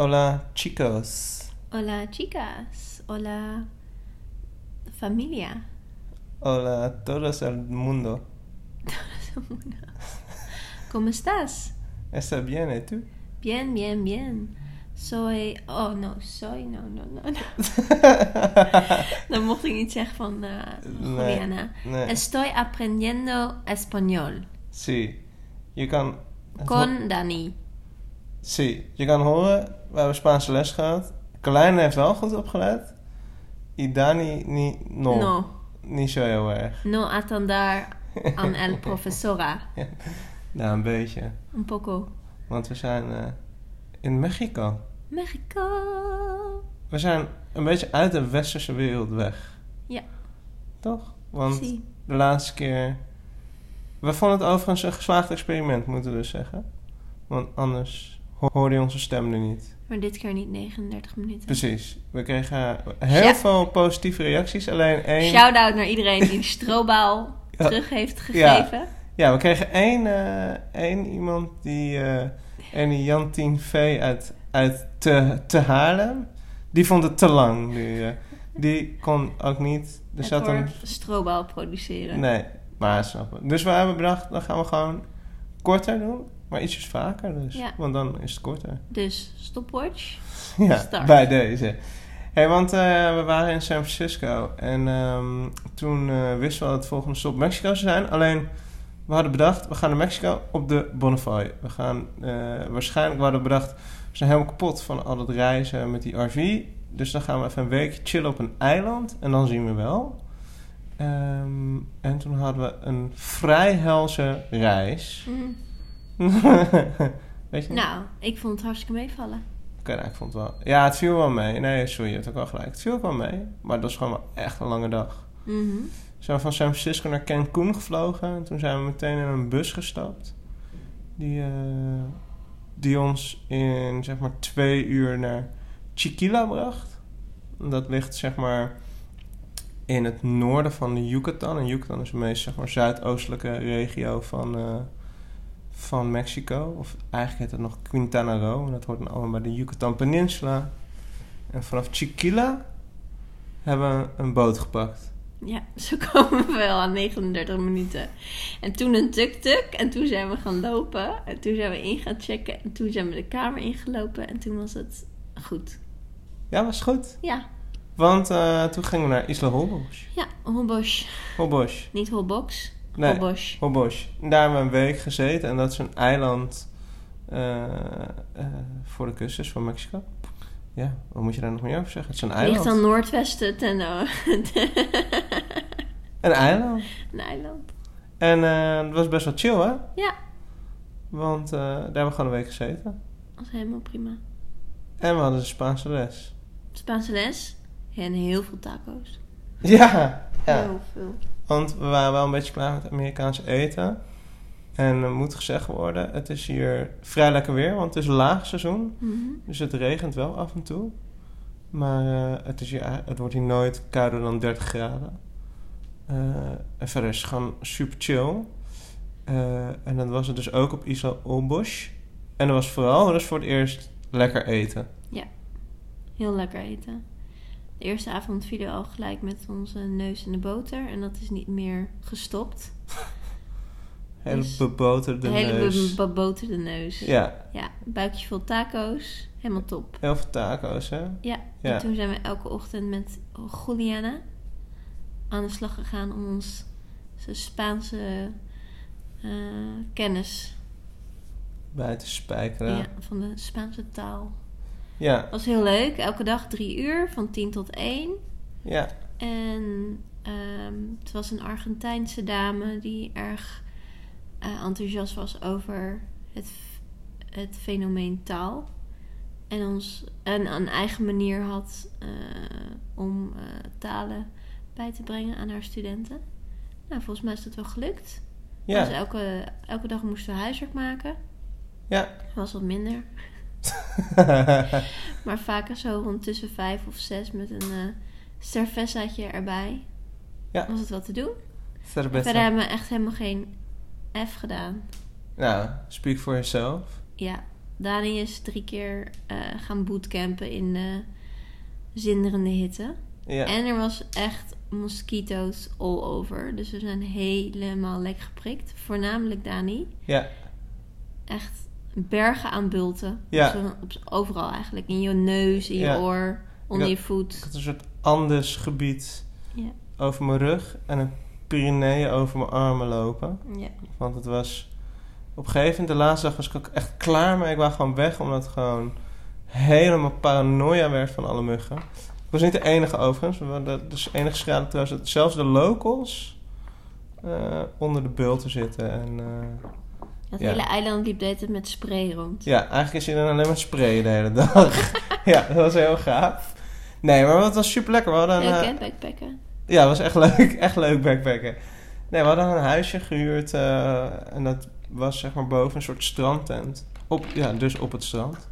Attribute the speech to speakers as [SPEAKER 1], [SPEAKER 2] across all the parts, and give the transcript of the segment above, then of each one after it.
[SPEAKER 1] Hola chicos.
[SPEAKER 2] Hola chicas, hola familia.
[SPEAKER 1] Hola a todos el mundo.
[SPEAKER 2] ¿Cómo estás?
[SPEAKER 1] ¿Está bien y tú?
[SPEAKER 2] Bien, bien, bien. Soy. Oh no, soy. No, no, no. no. Mocht ik niet zeggen van uh, Juliana.
[SPEAKER 1] nee.
[SPEAKER 2] Estoy aprendiendo español.
[SPEAKER 1] Sí. Je kan...
[SPEAKER 2] Con Dani.
[SPEAKER 1] Sí. Je kan horen, we hebben Spaanse les gehad. Kleine heeft wel goed opgelet. Y Dani niet, no.
[SPEAKER 2] No.
[SPEAKER 1] Niet zo heel erg.
[SPEAKER 2] No atender aan el profesora.
[SPEAKER 1] Nou, een beetje.
[SPEAKER 2] Un poco.
[SPEAKER 1] Want we zijn eh, in Mexico.
[SPEAKER 2] Mexico.
[SPEAKER 1] We zijn een beetje uit de westerse wereld weg.
[SPEAKER 2] Ja.
[SPEAKER 1] Toch? Want
[SPEAKER 2] Zie.
[SPEAKER 1] de laatste keer... We vonden het overigens een geslaagd experiment, moeten we dus zeggen. Want anders hoorde je onze stem nu niet.
[SPEAKER 2] Maar dit keer niet 39 minuten.
[SPEAKER 1] Precies. We kregen heel
[SPEAKER 2] Ja.
[SPEAKER 1] veel positieve reacties. Alleen één...
[SPEAKER 2] Shout-out naar iedereen die strobaal
[SPEAKER 1] Ja.
[SPEAKER 2] terug heeft gegeven.
[SPEAKER 1] Ja, we kregen één, eh, één iemand die... eh en Jantien V uit, uit te, te Haarlem. Die vond het te lang. Die, eh, die kon ook niet... Er zat een
[SPEAKER 2] strobaal produceren.
[SPEAKER 1] Nee, maar snap. Dus we hebben bedacht, dan gaan we gewoon korter doen, maar ietsjes vaker dus.
[SPEAKER 2] Ja.
[SPEAKER 1] Want dan is het korter.
[SPEAKER 2] Dus stopwatch.
[SPEAKER 1] Ja,
[SPEAKER 2] Start.
[SPEAKER 1] bij deze. hey, want eh, we waren in San Francisco en ehm, toen eh, wisten we dat het volgende stop Mexico zou zijn. Alleen, we hadden bedacht, we gaan naar Mexico op de Bonify. We gaan eh, waarschijnlijk, we hadden bedacht, we zijn helemaal kapot van al het reizen met die RV. Dus dan gaan we even een week chillen op een eiland en dan zien we wel. Ehm, en toen hadden we een vrij helse reis.
[SPEAKER 2] Mm.
[SPEAKER 1] Weet je?
[SPEAKER 2] Nou, ik vond het hartstikke meevallen.
[SPEAKER 1] Oké, nou, ik vond het wel... Ja, het viel wel mee. Nee, sorry, je hebt ook wel gelijk. Het viel ook wel mee. Maar dat was gewoon wel echt een lange dag.
[SPEAKER 2] Mhm.
[SPEAKER 1] We zijn van San Francisco naar Cancun gevlogen. En toen zijn we meteen in een bus gestapt. Die, eh, die ons in, zeg maar, twee uur naar Chiquila bracht. Dat ligt, zeg maar, in het noorden van de Yucatan. En Yucatan is de meest, zeg maar, zuidoostelijke regio van... eh, van Mexico. Of eigenlijk heet het nog Quintana Roo. En dat hoort dan allemaal bij de Yucatan Peninsula. En vanaf Chiquila hebben we een boot gepakt.
[SPEAKER 2] Ja, zo komen we wel aan 39 minuten. En toen een tuk-tuk. En toen zijn we gaan lopen. En toen zijn we in gaan checken. En toen zijn we de kamer ingelopen. En toen was het goed.
[SPEAKER 1] Ja, was goed.
[SPEAKER 2] Ja,
[SPEAKER 1] Want eh, toen gingen we naar Isla Holbox.
[SPEAKER 2] ja, Holbosch.
[SPEAKER 1] Holbox.
[SPEAKER 2] Niet Holbox.
[SPEAKER 1] Nee,
[SPEAKER 2] Holbosch.
[SPEAKER 1] Holbox. Daar hebben we een week gezeten. En dat is een eiland eh, eh, voor de kust van Mexico. Ja, wat moet je daar nog meer over zeggen? Het is een eiland.
[SPEAKER 2] Ligt aan noordwesten ten...
[SPEAKER 1] Een eiland.
[SPEAKER 2] een eiland.
[SPEAKER 1] En eh dat was best wel chill, hè?
[SPEAKER 2] Ja,
[SPEAKER 1] Want daar hebben we gewoon een week gezeten.
[SPEAKER 2] dat was helemaal prima.
[SPEAKER 1] En we hadden de Spaanse les.
[SPEAKER 2] Spaanse les. En heel veel taco's.
[SPEAKER 1] Ja, ja.
[SPEAKER 2] Heel veel.
[SPEAKER 1] Want we waren wel een beetje klaar met Amerikaans eten. En er moet gezegd worden, het is hier vrij lekker weer, want het is laagseizoen.
[SPEAKER 2] Mhm.
[SPEAKER 1] Dus het regent wel af en toe. Maar eh, het, is hier, het wordt hier nooit kouder dan 30 graden. Eh, en verder is het gewoon super chill. Eh, en dan was het dus ook op Isla Olbosch. En dat was vooral, is voor het eerst lekker eten.
[SPEAKER 2] Heel lekker eten. De eerste avond vielen al gelijk met onze neus in de boter. En dat is niet meer gestopt.
[SPEAKER 1] Hele
[SPEAKER 2] Dus
[SPEAKER 1] beboterde
[SPEAKER 2] De hele
[SPEAKER 1] neus.
[SPEAKER 2] be- beboterde neus.
[SPEAKER 1] Ja,
[SPEAKER 2] Ja, buikje vol taco's. Helemaal top.
[SPEAKER 1] heel veel taco's, hè?
[SPEAKER 2] Ja,
[SPEAKER 1] Ja.
[SPEAKER 2] en toen zijn we elke ochtend met Juliana aan de slag gegaan om ons Spaanse eh, kennis
[SPEAKER 1] Bij te spijkeren.
[SPEAKER 2] ja, van de Spaanse taal.
[SPEAKER 1] Ja,
[SPEAKER 2] was heel leuk. Elke dag drie uur, van tien tot één.
[SPEAKER 1] ja.
[SPEAKER 2] En ehm, het was een Argentijnse dame die erg eh, enthousiast was over het, het fenomeen taal. En ons en een eigen manier had eh, om eh, talen bij te brengen aan haar studenten. Nou, volgens mij is dat wel gelukt. Dus
[SPEAKER 1] Ja,
[SPEAKER 2] elke, elke dag moesten we huiswerk maken.
[SPEAKER 1] ja.
[SPEAKER 2] was wat minder. Maar vaker zo rond tussen vijf of zes met een cervezaatje erbij.
[SPEAKER 1] Ja.
[SPEAKER 2] Was het wat te doen.
[SPEAKER 1] Cerveza.
[SPEAKER 2] Verder hebben we echt helemaal geen F gedaan.
[SPEAKER 1] Nou, speak for yourself.
[SPEAKER 2] Ja, Dani is drie keer eh, gaan bootcampen in de zinderende hitte.
[SPEAKER 1] Ja.
[SPEAKER 2] En er was echt mosquito's all over. Dus we zijn helemaal lek geprikt. Voornamelijk Dani.
[SPEAKER 1] ja.
[SPEAKER 2] Echt bergen aan bulten.
[SPEAKER 1] Ja.
[SPEAKER 2] Overal eigenlijk. In je neus, in je
[SPEAKER 1] Ja.
[SPEAKER 2] oor, onder je
[SPEAKER 1] Ik
[SPEAKER 2] voet.
[SPEAKER 1] had een soort Andes gebied
[SPEAKER 2] Ja.
[SPEAKER 1] over mijn rug en een Pyreneeën over mijn armen lopen.
[SPEAKER 2] Ja.
[SPEAKER 1] Want het was... Op een gegeven moment, de laatste dag was ik ook echt klaar mee. Ik wou gewoon weg, omdat het gewoon helemaal paranoia werd van alle muggen. Ik was niet de enige overigens. Hadden dus enige schade trouwens dat zelfs de locals eh, onder de bulten zitten. En, eh,
[SPEAKER 2] Het
[SPEAKER 1] Ja.
[SPEAKER 2] hele eiland liep de hele tijd met spray rond.
[SPEAKER 1] ja, eigenlijk is hij dan alleen maar sprayen de hele dag. ja, dat was heel gaaf. Nee, maar het was super lekker. We hadden een,
[SPEAKER 2] Leuk backpacken.
[SPEAKER 1] Ja, het was echt leuk. Echt leuk backpacken. Nee, we hadden een huisje gehuurd. eh, en dat was zeg maar boven een soort strandtent. Op, ja, dus op het strand.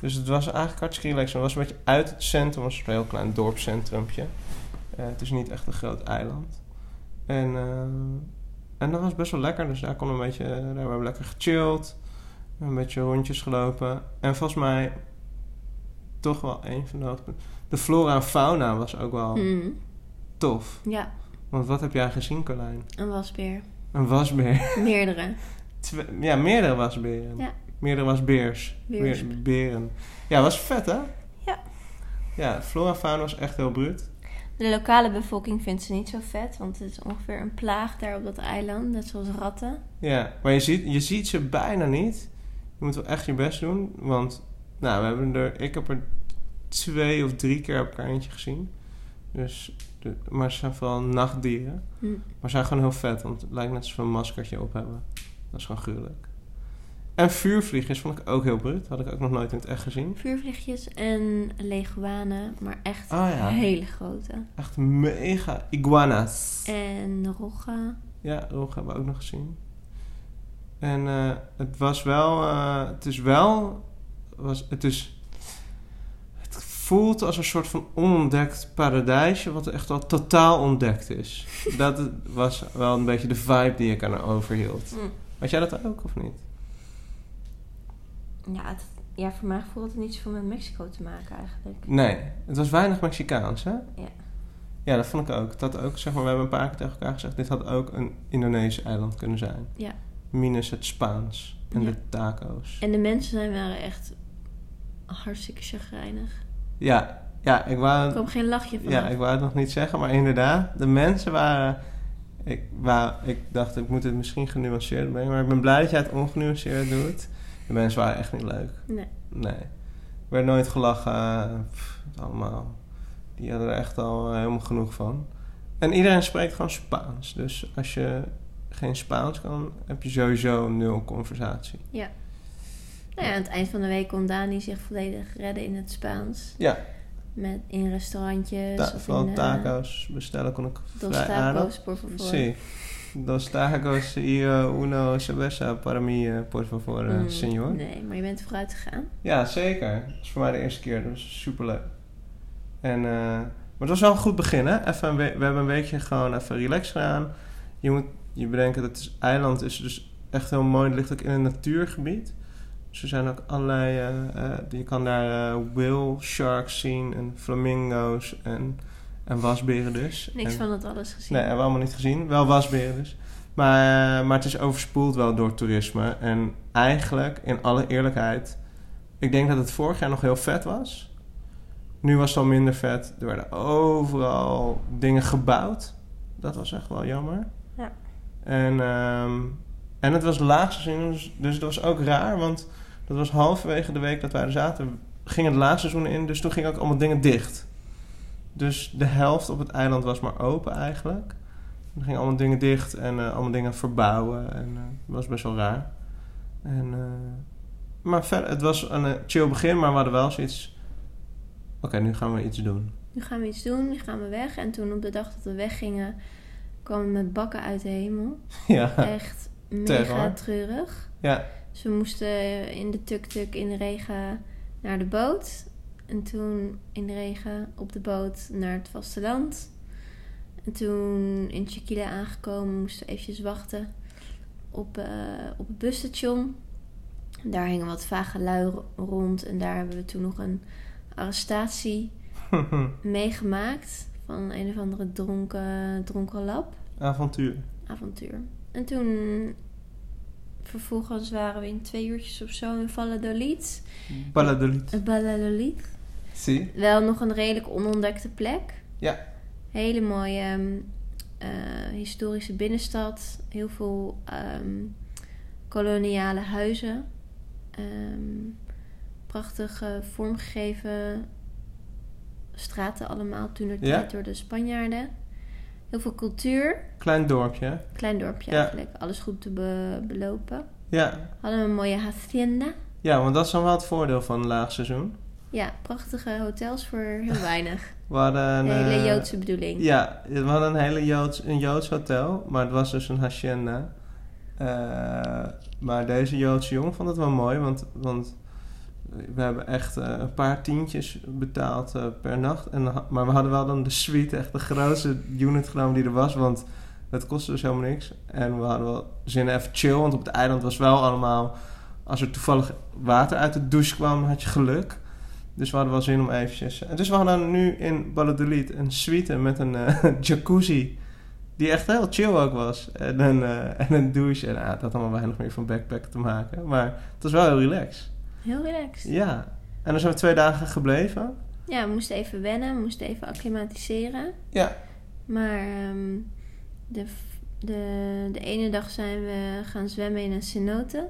[SPEAKER 1] Dus het was eigenlijk hartstikke relaxed. Het was een beetje uit het centrum. Het was een heel klein dorpscentrumpje. Eh, het is niet echt een groot eiland. En, eh, en dat was best wel lekker. Dus daar kon een beetje... Daar hebben we lekker gechilled. Een beetje rondjes gelopen. En volgens mij... Toch wel een van de hoogtepunten. De flora en fauna was ook wel
[SPEAKER 2] Hmm.
[SPEAKER 1] tof.
[SPEAKER 2] Ja,
[SPEAKER 1] Want wat heb jij gezien, Carlijn?
[SPEAKER 2] een wasbeer.
[SPEAKER 1] Een wasbeer.
[SPEAKER 2] Meerdere.
[SPEAKER 1] Twee- ja, meerdere wasberen.
[SPEAKER 2] Ja.
[SPEAKER 1] Meerdere wasbeers.
[SPEAKER 2] Beers.
[SPEAKER 1] Beren. Ja, was vet, hè?
[SPEAKER 2] Ja.
[SPEAKER 1] Ja, flora en fauna was echt heel bruut.
[SPEAKER 2] De lokale bevolking vindt ze niet zo vet, want het is ongeveer een plaag daar op dat eiland, net zoals ratten.
[SPEAKER 1] Ja, maar je ziet, je ziet ze bijna niet. Je moet wel echt je best doen. Want, nou, we hebben er... Ik heb er twee of drie keer op elkaar eentje gezien. Dus, de, maar ze zijn vooral nachtdieren.
[SPEAKER 2] Hm.
[SPEAKER 1] Maar ze zijn gewoon heel vet, want het lijkt net alsof ze een maskertje op hebben. Dat is gewoon gruwelijk. En vuurvliegers vond ik ook heel bruut. Had ik ook nog nooit in het echt gezien.
[SPEAKER 2] Vuurvliegjes en leguanen, maar echt
[SPEAKER 1] Ah, ja.
[SPEAKER 2] hele grote.
[SPEAKER 1] Echt mega iguanas.
[SPEAKER 2] En roggen.
[SPEAKER 1] Ja, rog hebben we ook nog gezien. En eh, het was wel... eh, het is wel... Was, het is... Het voelt als een soort van onontdekt paradijsje... wat echt al totaal ontdekt is. dat was wel een beetje de vibe die ik aan overhield.
[SPEAKER 2] Hm.
[SPEAKER 1] Had jij dat ook of niet?
[SPEAKER 2] Ja, het, ja, voor mijn gevoel had het niet zoveel met Mexico te maken eigenlijk.
[SPEAKER 1] Nee, het was weinig Mexicaans, hè?
[SPEAKER 2] Ja.
[SPEAKER 1] Ja, dat vond ik ook. Dat ook, zeg maar, we hebben een paar keer tegen elkaar gezegd... dit had ook een Indonesisch eiland kunnen zijn.
[SPEAKER 2] Ja.
[SPEAKER 1] Minus het Spaans en
[SPEAKER 2] Ja.
[SPEAKER 1] de taco's.
[SPEAKER 2] En de mensen zijn waren echt hartstikke chagrijnig.
[SPEAKER 1] Ja, ja, ik
[SPEAKER 2] Er
[SPEAKER 1] wou,
[SPEAKER 2] kwam geen lachje van.
[SPEAKER 1] ja, ik wou het nog niet zeggen, maar inderdaad, de mensen waren... Ik, wou, ik dacht, ik moet het misschien genuanceerd brengen, maar ik ben blij dat jij het ongenuanceerd doet. De mensen waren echt niet leuk.
[SPEAKER 2] Nee.
[SPEAKER 1] Nee. Er werd nooit gelachen. pff, allemaal. Die hadden er echt al eh, helemaal genoeg van. En iedereen spreekt gewoon Spaans. Dus als je geen Spaans kan, heb je sowieso nul conversatie.
[SPEAKER 2] Nou ja, aan het eind van de week kon Dani zich volledig redden in het Spaans.
[SPEAKER 1] Ja,
[SPEAKER 2] Met, in restaurantjes.
[SPEAKER 1] ta-
[SPEAKER 2] of
[SPEAKER 1] vooral
[SPEAKER 2] in, eh,
[SPEAKER 1] taco's bestellen kon ik vrij aardig.
[SPEAKER 2] tacos, por favor.
[SPEAKER 1] Sí. Dos tacos y uh, uno cerveza para mí, eh, por favor, eh,
[SPEAKER 2] Mm,
[SPEAKER 1] señor.
[SPEAKER 2] Nee, maar je bent vooruit gegaan.
[SPEAKER 1] Ja, zeker. Dat is voor mij de eerste keer, dus super leuk. En, eh, maar het was wel een goed begin, hè? Even we- hebben een weekje gewoon even relaxed gedaan. Je moet je bedenken dat het eiland is dus echt heel mooi. Het ligt ook in een natuurgebied. Dus er zijn ook allerlei... eh, eh, je kan daar whale sharks zien en flamingo's en, en wasberen dus.
[SPEAKER 2] Niks
[SPEAKER 1] En-
[SPEAKER 2] van dat alles gezien.
[SPEAKER 1] Nee, hebben we allemaal niet gezien. Wel wasberen dus. Maar, eh, maar het is overspoeld wel door toerisme. En eigenlijk, in alle eerlijkheid... Ik denk dat het vorig jaar nog heel vet was. Nu was het al minder vet. Er werden overal dingen gebouwd. Dat was echt wel jammer.
[SPEAKER 2] Ja.
[SPEAKER 1] En, ehm, en het was laagseizoen, dus, dus dat was ook raar. Want dat was halverwege de week dat wij er zaten... ging het laagseizoen in. Dus toen gingen ook allemaal dingen dicht. Dus de helft op het eiland was maar open eigenlijk. Er gingen allemaal dingen dicht en eh, allemaal dingen verbouwen. En dat was best wel raar. En, eh, maar verder, het was een chill begin, maar we hadden wel zoiets... Oké, nu gaan we iets doen.
[SPEAKER 2] Nu gaan we iets doen, nu gaan we weg. En toen op de dag dat we weggingen, kwamen we met bakken uit de hemel.
[SPEAKER 1] ja.
[SPEAKER 2] Echt mega
[SPEAKER 1] Terror.
[SPEAKER 2] treurig.
[SPEAKER 1] ja,
[SPEAKER 2] Dus we moesten in de tuk-tuk in de regen naar de boot. En toen in de regen op de boot naar het vasteland. En toen in Chiquila aangekomen moesten we eventjes wachten op, eh, op het busstation. Daar hingen wat vage lui ro- rond. En daar hebben we toen nog een arrestatie meegemaakt. Van een of andere dronken, dronken lab.
[SPEAKER 1] Avontuur.
[SPEAKER 2] Avontuur. En toen... Vervolgens waren we in twee uurtjes of zo in Valladolid.
[SPEAKER 1] Valladolid.
[SPEAKER 2] Valladolid.
[SPEAKER 1] Zie?
[SPEAKER 2] Wel nog een redelijk onontdekte plek.
[SPEAKER 1] Ja.
[SPEAKER 2] Hele mooie ehm, eh, historische binnenstad. Heel veel ehm, koloniale huizen. Ehm, prachtig vormgegeven straten allemaal toen er
[SPEAKER 1] Ja.
[SPEAKER 2] door de Spanjaarden. Heel veel cultuur.
[SPEAKER 1] Klein dorpje.
[SPEAKER 2] Klein dorpje
[SPEAKER 1] Ja.
[SPEAKER 2] eigenlijk. Alles goed te be- belopen.
[SPEAKER 1] Ja.
[SPEAKER 2] Hadden we een mooie hacienda.
[SPEAKER 1] Ja, want dat is dan wel het voordeel van een laag seizoen.
[SPEAKER 2] Ja, prachtige hotels voor heel weinig.
[SPEAKER 1] We hadden een...
[SPEAKER 2] Een hele
[SPEAKER 1] eh,
[SPEAKER 2] Joodse bedoeling.
[SPEAKER 1] Ja, we hadden een hele Joods, een Joods hotel, maar het was dus een hacienda. Eh, maar deze Joodse jongen vond het wel mooi, want, want we hebben echt eh, een paar tientjes betaald per nacht. En, maar we hadden wel dan de suite, echt de grootste unit genomen die er was, want het kostte dus helemaal niks. En we hadden wel zin in even chill, want op het eiland was wel allemaal... Als er toevallig water uit de douche kwam, had je geluk. Dus we hadden wel zin om eventjes... En dus we hadden nu in Valladolid een suite met een eh, jacuzzi. Die echt heel chill ook was. En een, eh, en een douche. En ah, dat had allemaal weinig meer van backpack te maken. Maar het was wel heel relaxed.
[SPEAKER 2] Heel relaxed.
[SPEAKER 1] Ja. En dan zijn we twee dagen gebleven.
[SPEAKER 2] Ja, we moesten even wennen, we moesten even acclimatiseren.
[SPEAKER 1] Ja.
[SPEAKER 2] Maar ehm, de, de, de ene dag zijn we gaan zwemmen in een cenote.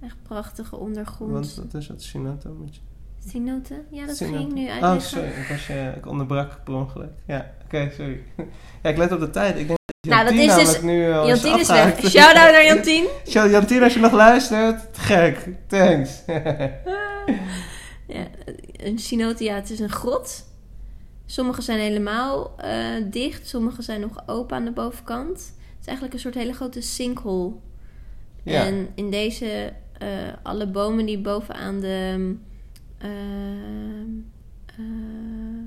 [SPEAKER 2] Echt prachtige ondergrond.
[SPEAKER 1] Want wat is dat? Sinato? Moet je...
[SPEAKER 2] Cenote? Ja, dat ging nu
[SPEAKER 1] Oh,
[SPEAKER 2] uitleggen.
[SPEAKER 1] sorry. Ik, was ik onderbrak per ongeluk. Ja, oké, sorry. ja, ik let op de tijd. Ik denk dat
[SPEAKER 2] Nou, dat is dus-
[SPEAKER 1] nu al
[SPEAKER 2] Jantien is
[SPEAKER 1] afgehaakt.
[SPEAKER 2] weg. Shout-out naar Jantien.
[SPEAKER 1] Jantien, als je nog luistert, te gek. Thanks.
[SPEAKER 2] Ja, een cenote, ja, het is een grot. Sommige zijn helemaal eh, dicht, sommige zijn nog open aan de bovenkant. Het is eigenlijk een soort hele grote sinkhole.
[SPEAKER 1] ja.
[SPEAKER 2] En in deze, eh, alle bomen die bovenaan de. Eh, eh,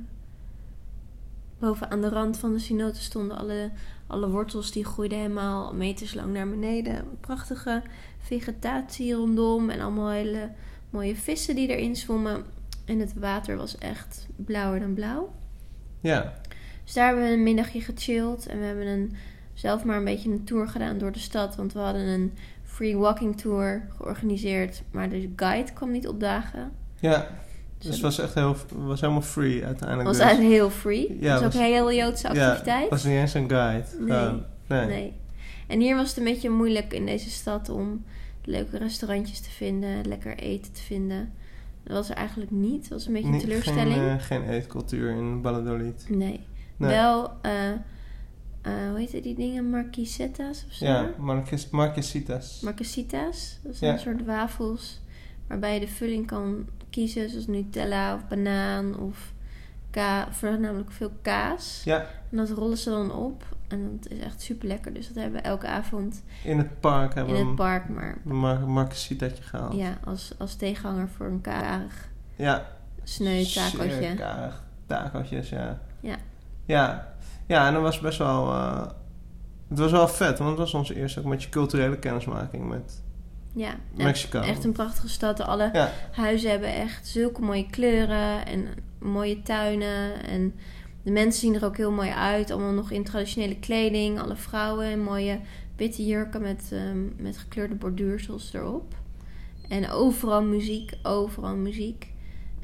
[SPEAKER 2] bovenaan de rand van de cenote stonden, alle, alle wortels die groeiden helemaal meters lang naar beneden. Prachtige vegetatie rondom en allemaal hele mooie vissen die erin zwommen. En het water was echt blauwer dan blauw.
[SPEAKER 1] ja.
[SPEAKER 2] Dus daar hebben we een middagje gechilled. En we hebben een, zelf maar een beetje een tour gedaan door de stad. Want we hadden een free walking tour georganiseerd. Maar de guide kwam niet opdagen.
[SPEAKER 1] Ja,
[SPEAKER 2] Dus
[SPEAKER 1] het was echt heel, was helemaal free uiteindelijk.
[SPEAKER 2] was
[SPEAKER 1] dus.
[SPEAKER 2] eigenlijk heel free.
[SPEAKER 1] Ja,
[SPEAKER 2] dat was ook
[SPEAKER 1] was-
[SPEAKER 2] een heel Joodse activiteit.
[SPEAKER 1] Ja, was niet eens een guide.
[SPEAKER 2] Nee.
[SPEAKER 1] Nee.
[SPEAKER 2] nee. En hier was het een beetje moeilijk in deze stad om leuke restaurantjes te vinden. Lekker eten te vinden. Dat was er eigenlijk niet. Dat was een beetje een teleurstelling.
[SPEAKER 1] Geen, eh, geen eetcultuur in Valladolid.
[SPEAKER 2] Nee.
[SPEAKER 1] Nee.
[SPEAKER 2] Wel, eh, eh, hoe heet die dingen? Marquisetas of zo?
[SPEAKER 1] Ja, Marques, Marquesitas.
[SPEAKER 2] Marquesitas. Dat
[SPEAKER 1] Ja.
[SPEAKER 2] zijn een soort wafels waarbij je de vulling kan kiezen, zoals Nutella of banaan of ka voornamelijk veel kaas.
[SPEAKER 1] Ja,
[SPEAKER 2] En dat rollen ze dan op en dat is echt super lekker. Dus dat hebben we elke avond
[SPEAKER 1] in het park hebben
[SPEAKER 2] in
[SPEAKER 1] we
[SPEAKER 2] het park, maar
[SPEAKER 1] Mar Marquesitatje gehaald.
[SPEAKER 2] ja, als, als tegenhanger voor een karig
[SPEAKER 1] Ja,
[SPEAKER 2] sneu tacootje.
[SPEAKER 1] karig. Tacootjes, ja.
[SPEAKER 2] Ja.
[SPEAKER 1] Ja, ja en dat was best wel... eh, het was wel vet, want het was onze eerste ook met je culturele kennismaking met
[SPEAKER 2] Ja,
[SPEAKER 1] Mexico.
[SPEAKER 2] echt een prachtige stad. Alle
[SPEAKER 1] Ja.
[SPEAKER 2] huizen hebben echt zulke mooie kleuren en mooie tuinen. En de mensen zien er ook heel mooi uit. Allemaal nog in traditionele kleding. Alle vrouwen in mooie witte jurken met, ehm, met gekleurde borduursels erop. En overal muziek, overal muziek.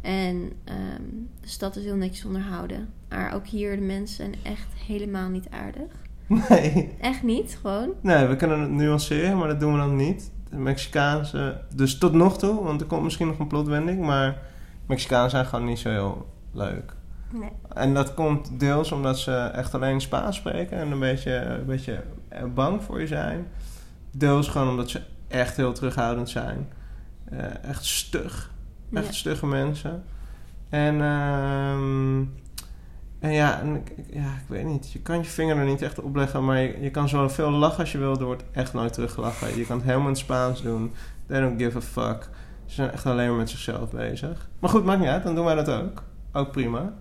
[SPEAKER 2] En ehm, de stad is heel netjes onderhouden. Maar ook hier, de mensen zijn echt helemaal niet aardig.
[SPEAKER 1] Nee.
[SPEAKER 2] Echt niet, gewoon.
[SPEAKER 1] Nee, we kunnen het nuanceren, maar dat doen we dan niet. Mexicaanse, dus tot nog toe, want er komt misschien nog een plotwending, maar Mexicanen zijn gewoon niet zo heel leuk.
[SPEAKER 2] Nee.
[SPEAKER 1] En dat komt deels omdat ze echt alleen Spaans spreken en een beetje, een beetje bang voor je zijn. Deels gewoon omdat ze echt heel terughoudend zijn. Eh, echt stug. Echt
[SPEAKER 2] Ja.
[SPEAKER 1] stugge mensen. En, ehm, en ja, en ik, ja, ik weet niet. Je kan je vinger er niet echt op leggen, maar je, je kan zoveel lachen als je wil. Er wordt echt nooit teruggelachen. Je kan het helemaal in het Spaans doen. They don't give a fuck. Ze zijn echt alleen maar met zichzelf bezig. Maar goed, maakt niet uit. Dan doen wij dat ook. Ook prima.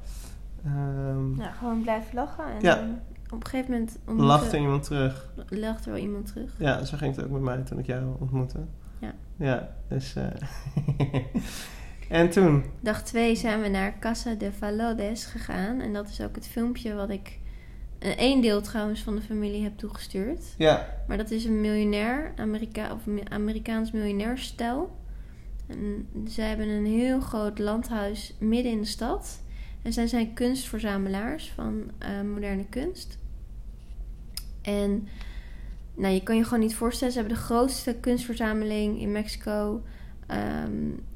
[SPEAKER 1] Ehm
[SPEAKER 2] Ja, gewoon blijven lachen. En
[SPEAKER 1] Ja.
[SPEAKER 2] ehm, op een gegeven moment...
[SPEAKER 1] lacht er iemand terug.
[SPEAKER 2] lacht er wel iemand terug.
[SPEAKER 1] Ja, zo ging het ook met mij toen ik jou ontmoette.
[SPEAKER 2] Ja.
[SPEAKER 1] Ja, dus... eh, en toen?
[SPEAKER 2] Dag 2 zijn we naar Casa de Valores gegaan. En dat is ook het filmpje wat ik een één deel trouwens van de familie heb toegestuurd.
[SPEAKER 1] Ja,
[SPEAKER 2] Maar dat is een miljonair, Amerika of Amerikaans miljonairstel. En zij hebben een heel groot landhuis midden in de stad. En zij zijn kunstverzamelaars van eh, moderne kunst. En nou, je kan je gewoon niet voorstellen, ze hebben de grootste kunstverzameling in Mexico ehm, eh,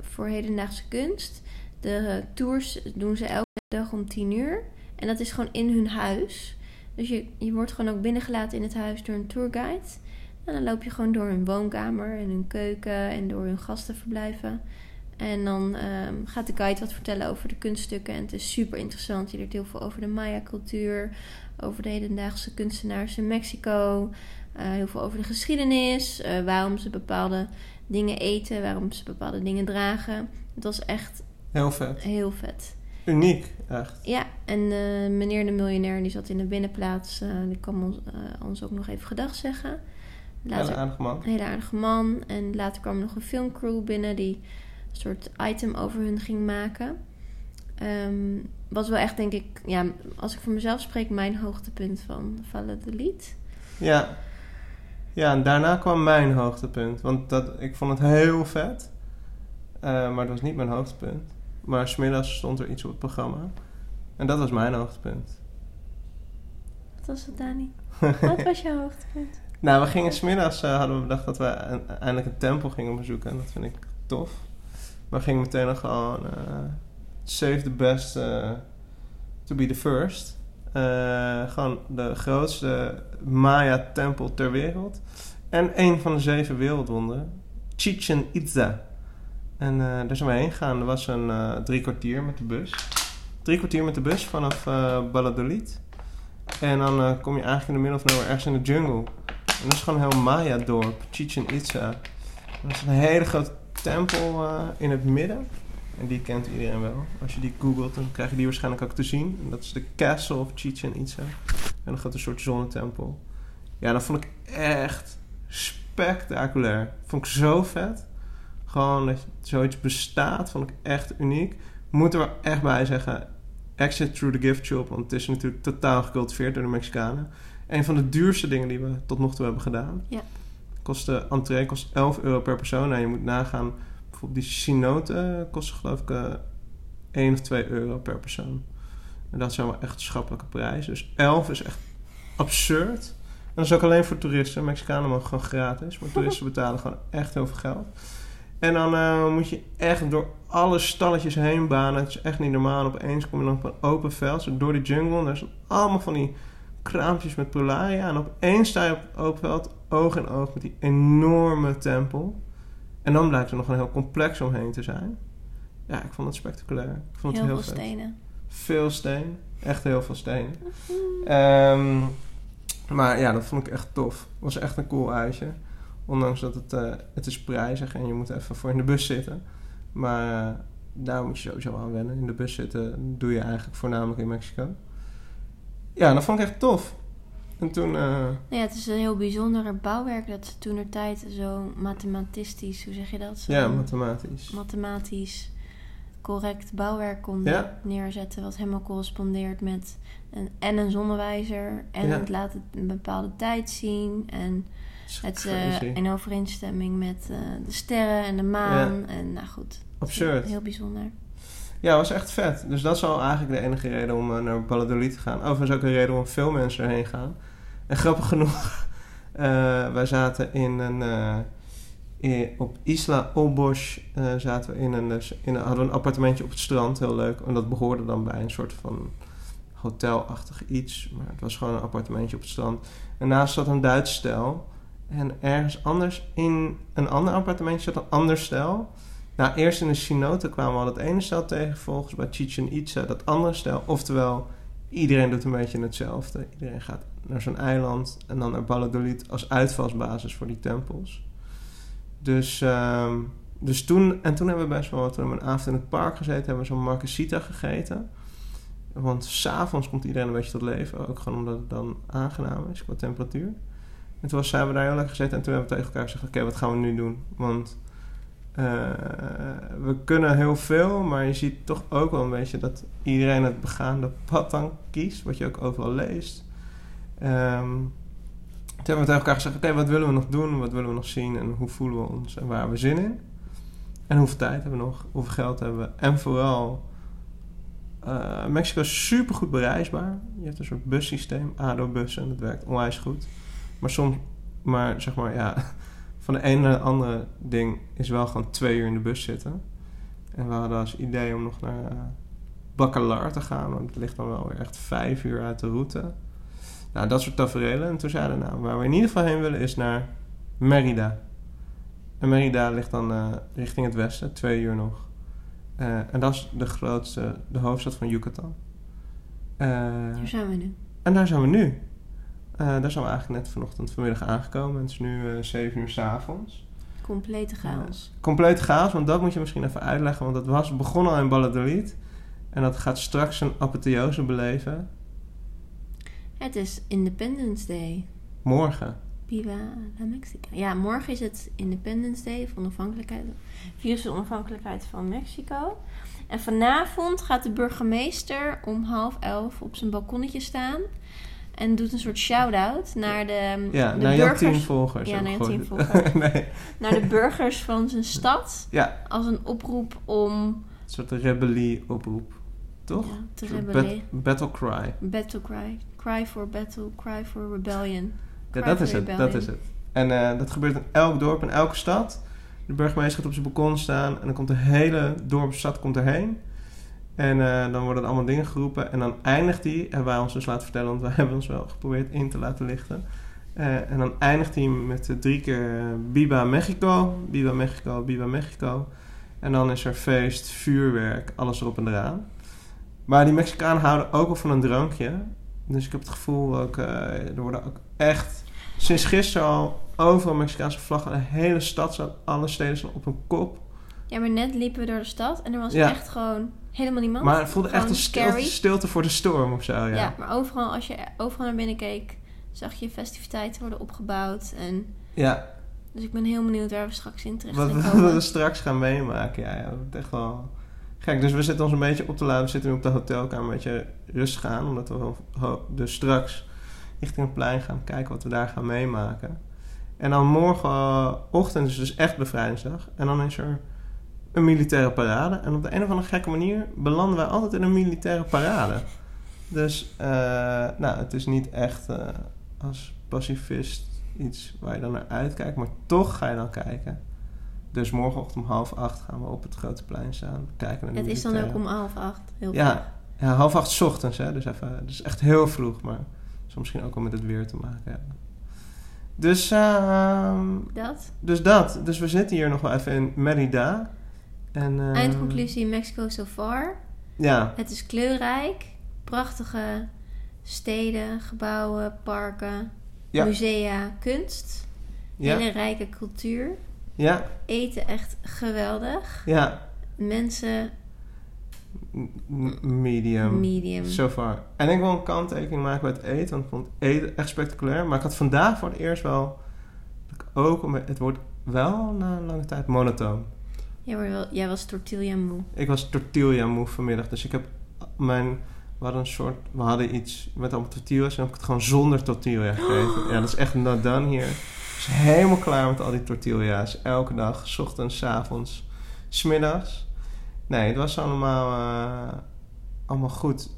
[SPEAKER 2] voor hedendaagse kunst. De eh, tours doen ze elke dag om 10 uur. En dat is gewoon in hun huis. Dus je, je wordt gewoon ook binnengelaten in het huis door een tourguide. En dan loop je gewoon door hun woonkamer en hun keuken en door hun gastenverblijven. En dan ehm, gaat de guide wat vertellen over de kunststukken. En het is super interessant. Je leert heel veel over de Maya-cultuur, over de hedendaagse kunstenaars in Mexico. eh, heel veel over de geschiedenis, eh, waarom ze bepaalde dingen eten, waarom ze bepaalde dingen dragen. Het was echt
[SPEAKER 1] heel vet.
[SPEAKER 2] heel vet.
[SPEAKER 1] Uniek, echt.
[SPEAKER 2] Ja, en eh, meneer de miljonair die zat in de binnenplaats. eh, die kwam ons, eh, ons ook nog even gedag zeggen.
[SPEAKER 1] Hele
[SPEAKER 2] Later,
[SPEAKER 1] aardige man.
[SPEAKER 2] een hele aardige man. En later kwam er nog een filmcrew binnen die een soort item over hun ging maken. Ehm, was wel echt, denk ik, ja, als ik voor mezelf spreek, mijn hoogtepunt van Valladolid.
[SPEAKER 1] Ja. Ja, en daarna kwam mijn hoogtepunt. Want dat, ik vond het heel vet. Eh, maar dat was niet mijn hoogtepunt. Maar smiddags stond er iets op het programma. En dat was mijn hoogtepunt.
[SPEAKER 2] Wat was het, Dani? Wat was jouw hoogtepunt?
[SPEAKER 1] Nou, we gingen smiddags, eh hadden we bedacht dat we eindelijk een tempel gingen bezoeken. En dat vind ik tof. Maar we gingen meteen nog gewoon... eh, save the best to be the first. Eh, gewoon de grootste Maya-tempel ter wereld. En een van de zeven wereldwonderen. Chichen Itza. En eh, daar zijn we heen gegaan. Er was een eh, drie kwartier met de bus. Drie kwartier met de bus vanaf Valladolid. En dan kom je eigenlijk in de of nowhere ergens in de jungle. En dat is gewoon een heel Maya-dorp, Chichen Itza. Dat is een hele grote tempel in het midden. En die kent iedereen wel. Als je die googelt, dan krijg je die waarschijnlijk ook te zien. En dat is de Castle of Chichen Itza. En dan gaat een soort zonnetempel. Ja, dat vond ik echt spectaculair. Vond ik zo vet. Gewoon dat zoiets bestaat, vond ik echt uniek. Moet er echt bij zeggen, exit through the gift shop. Want het is natuurlijk totaal gecultiveerd door de Mexicanen. Een van de duurste dingen die we tot nog toe hebben gedaan.
[SPEAKER 2] Ja.
[SPEAKER 1] Kost de entree kost 11 euro per persoon. Nou, je moet nagaan, bijvoorbeeld die cenoten kosten geloof ik eh 1 of 2 euro per persoon. En dat zijn wel echt schappelijke prijzen. Dus 11 is echt absurd. En dat is ook alleen voor toeristen. Mexicanen mogen gewoon gratis. Maar toeristen betalen gewoon echt heel veel geld. En dan eh, moet je echt door alle stalletjes heen banen. Het is echt niet normaal. Opeens kom je dan op een open veld. Zo door die jungle. En daar zijn allemaal van die kraampjes met prularia. En opeens sta je op het open veld. Oog in oog met die enorme tempel. En dan blijkt er nog een heel complex omheen te zijn. Ja, ik vond het spectaculair. Ik vond
[SPEAKER 2] Heel
[SPEAKER 1] het
[SPEAKER 2] veel
[SPEAKER 1] heel, vet.
[SPEAKER 2] stenen.
[SPEAKER 1] Veel steen. Echt heel veel stenen. Ehm, maar ja, dat vond ik echt tof. Het was echt een cool uitje. Ondanks dat het, eh, het is prijzig en je moet even voor in de bus zitten. Maar eh, daar moet je sowieso aan wennen. In de bus zitten doe je eigenlijk voornamelijk in Mexico. Ja, dat vond ik echt tof. En toen... eh,
[SPEAKER 2] Nou ja, het is een heel bijzonder bouwwerk dat ze toen er tijd zo mathematistisch, hoe zeg je dat? Zo
[SPEAKER 1] ja, mathematisch.
[SPEAKER 2] mathematisch correct bouwwerk konden
[SPEAKER 1] Ja.
[SPEAKER 2] neerzetten. Wat helemaal correspondeert met een, en een zonnewijzer. En
[SPEAKER 1] Ja.
[SPEAKER 2] het laat het een bepaalde tijd zien. En het eh, in overeenstemming met eh, de sterren en de maan. En nou goed.
[SPEAKER 1] Absurd.
[SPEAKER 2] Heel bijzonder.
[SPEAKER 1] Ja, was echt vet. Dus dat is al eigenlijk de enige reden om eh, naar Valladolid te gaan. Overigens ook een reden om veel mensen erheen gaan. En grappig genoeg, eh, wij zaten in een... eh, op Isla Olbos eh, zaten we in een, in een, hadden we een appartementje op het strand, heel leuk. En dat behoorde dan bij een soort van hotelachtig iets. Maar het was gewoon een appartementje op het strand. En naast zat een Duits stel. En ergens anders in een ander appartementje zat een ander stel. Nou, eerst in de cenoten kwamen we al dat ene stel tegen. Volgens bij Chichen Itza dat andere stel. Oftewel, iedereen doet een beetje hetzelfde. Iedereen gaat naar zo'n eiland en dan naar Valladolid als uitvalsbasis voor die tempels. Dus, ehm, dus toen, en toen hebben we best wel, we een avond in het park gezeten, hebben we zo'n marquesita gegeten. Want s'avonds komt iedereen een beetje tot leven, ook gewoon omdat het dan aangenaam is qua temperatuur. En toen zijn we daar heel lekker gezeten en toen hebben we tegen elkaar gezegd: Oké, wat gaan we nu doen? Want eh, we kunnen heel veel, maar je ziet toch ook wel een beetje dat iedereen het begaande pad dan kiest, wat je ook overal leest. Ehm, toen hebben we tegen elkaar gezegd: Oké, wat willen we nog doen? Wat willen we nog zien? En hoe voelen we ons? En waar hebben we zin in? En hoeveel tijd hebben we nog? Hoeveel geld hebben we? En vooral, eh, Mexico is super goed bereisbaar. Je hebt een soort bussysteem, ADO-bussen, en dat werkt onwijs goed. Maar soms, maar zeg maar, ja, van de ene naar de andere ding is wel gewoon twee uur in de bus zitten. En we hadden als idee om nog naar uh, Bacalar te gaan, want het ligt dan wel weer echt vijf uur uit de route. Nou, dat soort tafereelen. En toen zeiden we, nou, waar we in ieder geval heen willen is naar Merida. En Merida ligt dan uh, richting het westen, twee uur nog. Uh, en dat is de grootste, de hoofdstad van Yucatan.
[SPEAKER 2] Daar zijn we nu.
[SPEAKER 1] En daar zijn we nu. Daar zijn we eigenlijk net vanochtend vanmiddag aangekomen. Het is nu zeven uur s'avonds.
[SPEAKER 2] Complete chaos.
[SPEAKER 1] complete chaos, want dat moet je misschien even uitleggen. Want dat was begonnen al in Valladolid. En dat gaat straks een apotheose beleven.
[SPEAKER 2] Het is Independence Day.
[SPEAKER 1] Morgen.
[SPEAKER 2] Viva la Mexica. Ja, morgen is het Independence Day of onafhankelijkheid. Virus de onafhankelijkheid van Mexico. En vanavond gaat de burgemeester om half elf op zijn balkonnetje staan. En doet een soort shout-out naar de,
[SPEAKER 1] ja,
[SPEAKER 2] de
[SPEAKER 1] naar
[SPEAKER 2] burgers.
[SPEAKER 1] jouw tien volgers.
[SPEAKER 2] Ja, naar jouw
[SPEAKER 1] Gooi-
[SPEAKER 2] tien volgers.
[SPEAKER 1] nee.
[SPEAKER 2] Naar de burgers van zijn stad.
[SPEAKER 1] Ja,
[SPEAKER 2] Als een oproep om
[SPEAKER 1] een soort rebellie-oproep. Toch?
[SPEAKER 2] ja, te
[SPEAKER 1] bat- battle cry.
[SPEAKER 2] Battle cry. Cry for battle, cry for rebellion.
[SPEAKER 1] Ja, dat is het. Dat is het. En eh, dat gebeurt in elk dorp, in elke stad. De burgemeester gaat op zijn balkon staan en dan komt de hele dorpsstad komt erheen. En eh, dan worden er allemaal dingen geroepen. En dan eindigt hij, hebben wij ons dus laten vertellen, want wij hebben ons wel geprobeerd in te laten lichten. Eh, en dan eindigt hij met drie keer eh, Biba Mexico, Biba Mexico, Biba Mexico. En dan is er feest, vuurwerk, alles erop en eraan. Maar die Mexicanen houden ook wel van een drankje. Dus ik heb het gevoel ook, er worden ook echt sinds gisteren al overal Mexicaanse vlaggen. De hele stad staat, alle steden staan op een kop.
[SPEAKER 2] Ja, maar net liepen we door de stad en er was
[SPEAKER 1] Ja.
[SPEAKER 2] echt gewoon helemaal niemand.
[SPEAKER 1] Maar het voelde echt een stilte, voor de storm of zo, ja.
[SPEAKER 2] Ja. maar overal, als je overal naar binnen keek, zag je festiviteiten worden opgebouwd. En,
[SPEAKER 1] Ja,
[SPEAKER 2] dus ik ben heel benieuwd waar we straks in terecht
[SPEAKER 1] wat,
[SPEAKER 2] gaan
[SPEAKER 1] wat we straks gaan meemaken. Ja, ja, dat is echt wel gek. Dus we zitten ons een beetje op te laden. We zitten nu op de hotelkamer een beetje rustig aan. Omdat we dus straks richting het plein gaan kijken wat we daar gaan meemaken. En dan morgenochtend is dus echt bevrijdingsdag. En dan is er een militaire parade. En op de een of andere gekke manier belanden wij altijd in een militaire parade. Dus, eh, nou, het is niet echt eh, als pacifist iets waar je dan naar uitkijkt. Maar toch ga je dan kijken. Dus morgenochtend om half acht gaan we op het grote plein staan. Kijken naar de
[SPEAKER 2] Het is dan ook om half acht. Heel
[SPEAKER 1] Ja.
[SPEAKER 2] vroeg.
[SPEAKER 1] Ja, half acht 's ochtends, hè. Dus even, dat is echt heel vroeg, maar zal misschien ook wel met het weer te maken hebben. Dus, ehm,
[SPEAKER 2] Dat.
[SPEAKER 1] dus dat. Dus we zitten hier nog wel even in Merida. En, ehm,
[SPEAKER 2] Eindconclusie Mexico so far.
[SPEAKER 1] Ja,
[SPEAKER 2] Het is kleurrijk. Prachtige steden, gebouwen, parken,
[SPEAKER 1] Ja.
[SPEAKER 2] musea, kunst.
[SPEAKER 1] ja,
[SPEAKER 2] Hele rijke cultuur.
[SPEAKER 1] ja,
[SPEAKER 2] Eten echt geweldig.
[SPEAKER 1] ja.
[SPEAKER 2] Mensen
[SPEAKER 1] medium.
[SPEAKER 2] medium.
[SPEAKER 1] So far. En ik wil een kanttekening maken bij het eten, want ik vond eten echt spectaculair. Maar ik had vandaag voor het eerst wel, ook, het wordt wel na een lange tijd monotoon.
[SPEAKER 2] Jij, jij was tortilla moe.
[SPEAKER 1] Ik was tortilla moe vanmiddag, dus ik heb mijn, we hadden een soort, we hadden iets met allemaal tortillas en heb ik het gewoon zonder tortilla gegeten. Ja, dat is echt not done hier. Was helemaal klaar met al die tortilla's. Elke dag, 's ochtends, 's avonds, 's middags. Nee, het was allemaal, eh, allemaal goed.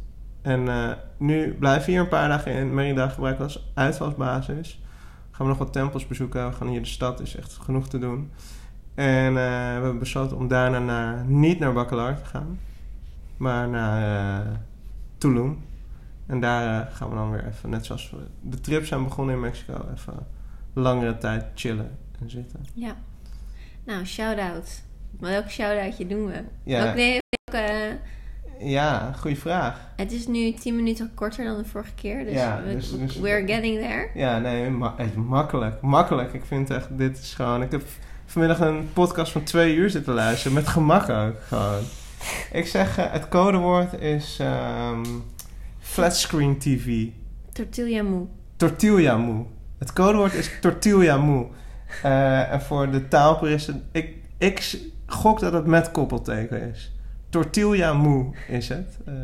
[SPEAKER 1] En eh, nu blijven we hier een paar dagen in Merida gebruiken als uitvalsbasis. Gaan we nog wat tempels bezoeken. We gaan hier de stad, is echt genoeg te doen. En eh, we hebben besloten om daarna naar, niet naar Bacalar te gaan, maar naar eh, Tulum. En daar eh, gaan we dan weer even, net zoals we de trip zijn begonnen in Mexico, even langere tijd chillen en zitten.
[SPEAKER 2] Ja. Nou, shout-out. Welk shout-outje doen we?
[SPEAKER 1] Ja.
[SPEAKER 2] Nee, welke,
[SPEAKER 1] Ja, goede vraag.
[SPEAKER 2] het is nu 10 minuten korter dan de vorige keer. Dus,
[SPEAKER 1] Ja,
[SPEAKER 2] we,
[SPEAKER 1] dus- dus-
[SPEAKER 2] we're getting there.
[SPEAKER 1] Ja, nee, ma- makkelijk. Makkelijk. Ik vind echt, dit is gewoon... Ik heb vanmiddag een podcast van twee uur zitten luisteren. Met gemak ook, gewoon. Ik zeg, eh, het codewoord is ehm flatscreen TV.
[SPEAKER 2] Tortilla moe.
[SPEAKER 1] Tortilla moe. Het codewoord is tortilla moe. Eh, en voor de taalpuristen, ik, ik gok dat het met koppelteken is. Tortilla moe is het. eh,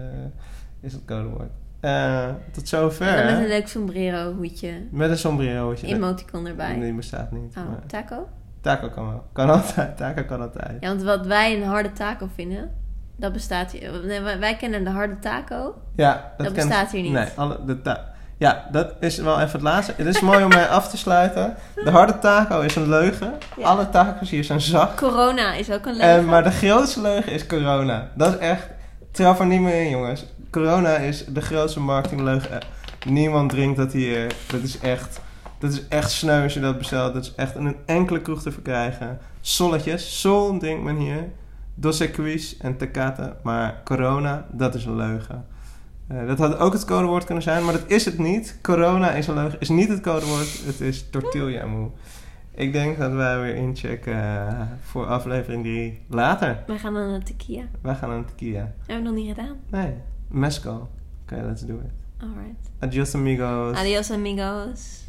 [SPEAKER 1] is het codewoord. Eh, tot zover.
[SPEAKER 2] En met een leuk sombrero hoedje.
[SPEAKER 1] Met een sombrerootje.
[SPEAKER 2] Emoticon erbij.
[SPEAKER 1] Die bestaat niet.
[SPEAKER 2] Oh,
[SPEAKER 1] maar
[SPEAKER 2] taco?
[SPEAKER 1] Taco kan wel. Kan altijd. Taco kan altijd.
[SPEAKER 2] Ja, want wat wij een harde taco vinden, dat bestaat hier. Nee, wij- kennen de harde taco.
[SPEAKER 1] Ja,
[SPEAKER 2] Dat
[SPEAKER 1] ken-
[SPEAKER 2] bestaat hier niet.
[SPEAKER 1] Nee, alle, de ta- ja, dat is wel even het laatste. Het is mooi om mij af te sluiten. De harde taco is een leugen.
[SPEAKER 2] Ja.
[SPEAKER 1] Alle tacos hier zijn zacht.
[SPEAKER 2] Corona is ook een
[SPEAKER 1] En,
[SPEAKER 2] leugen.
[SPEAKER 1] maar de grootste leugen is corona. Dat is echt... Trap er niet meer in, jongens. Corona is de grootste marketingleugen. Eh, Niemand drinkt dat hier. Dat is echt... Dat is echt sneu als je dat bestelt. Dat is echt in een enkele kroeg te verkrijgen. Solletjes. Sol drinkt men hier. Dos Equis en Tecate. Maar corona, dat is een leugen. Eh, dat had ook het codewoord kunnen zijn, maar dat is het niet. Corona is een leugen, is niet het codewoord. Het is tortilla moe. Ik denk dat wij weer inchecken eh, voor aflevering 3 later.
[SPEAKER 2] Wij gaan dan naar tequila.
[SPEAKER 1] Wij gaan naar tequila.
[SPEAKER 2] Hebben we nog niet gedaan.
[SPEAKER 1] Nee, Mesco. Oké, let's do it.
[SPEAKER 2] Alright.
[SPEAKER 1] Adios amigos.
[SPEAKER 2] Adios amigos.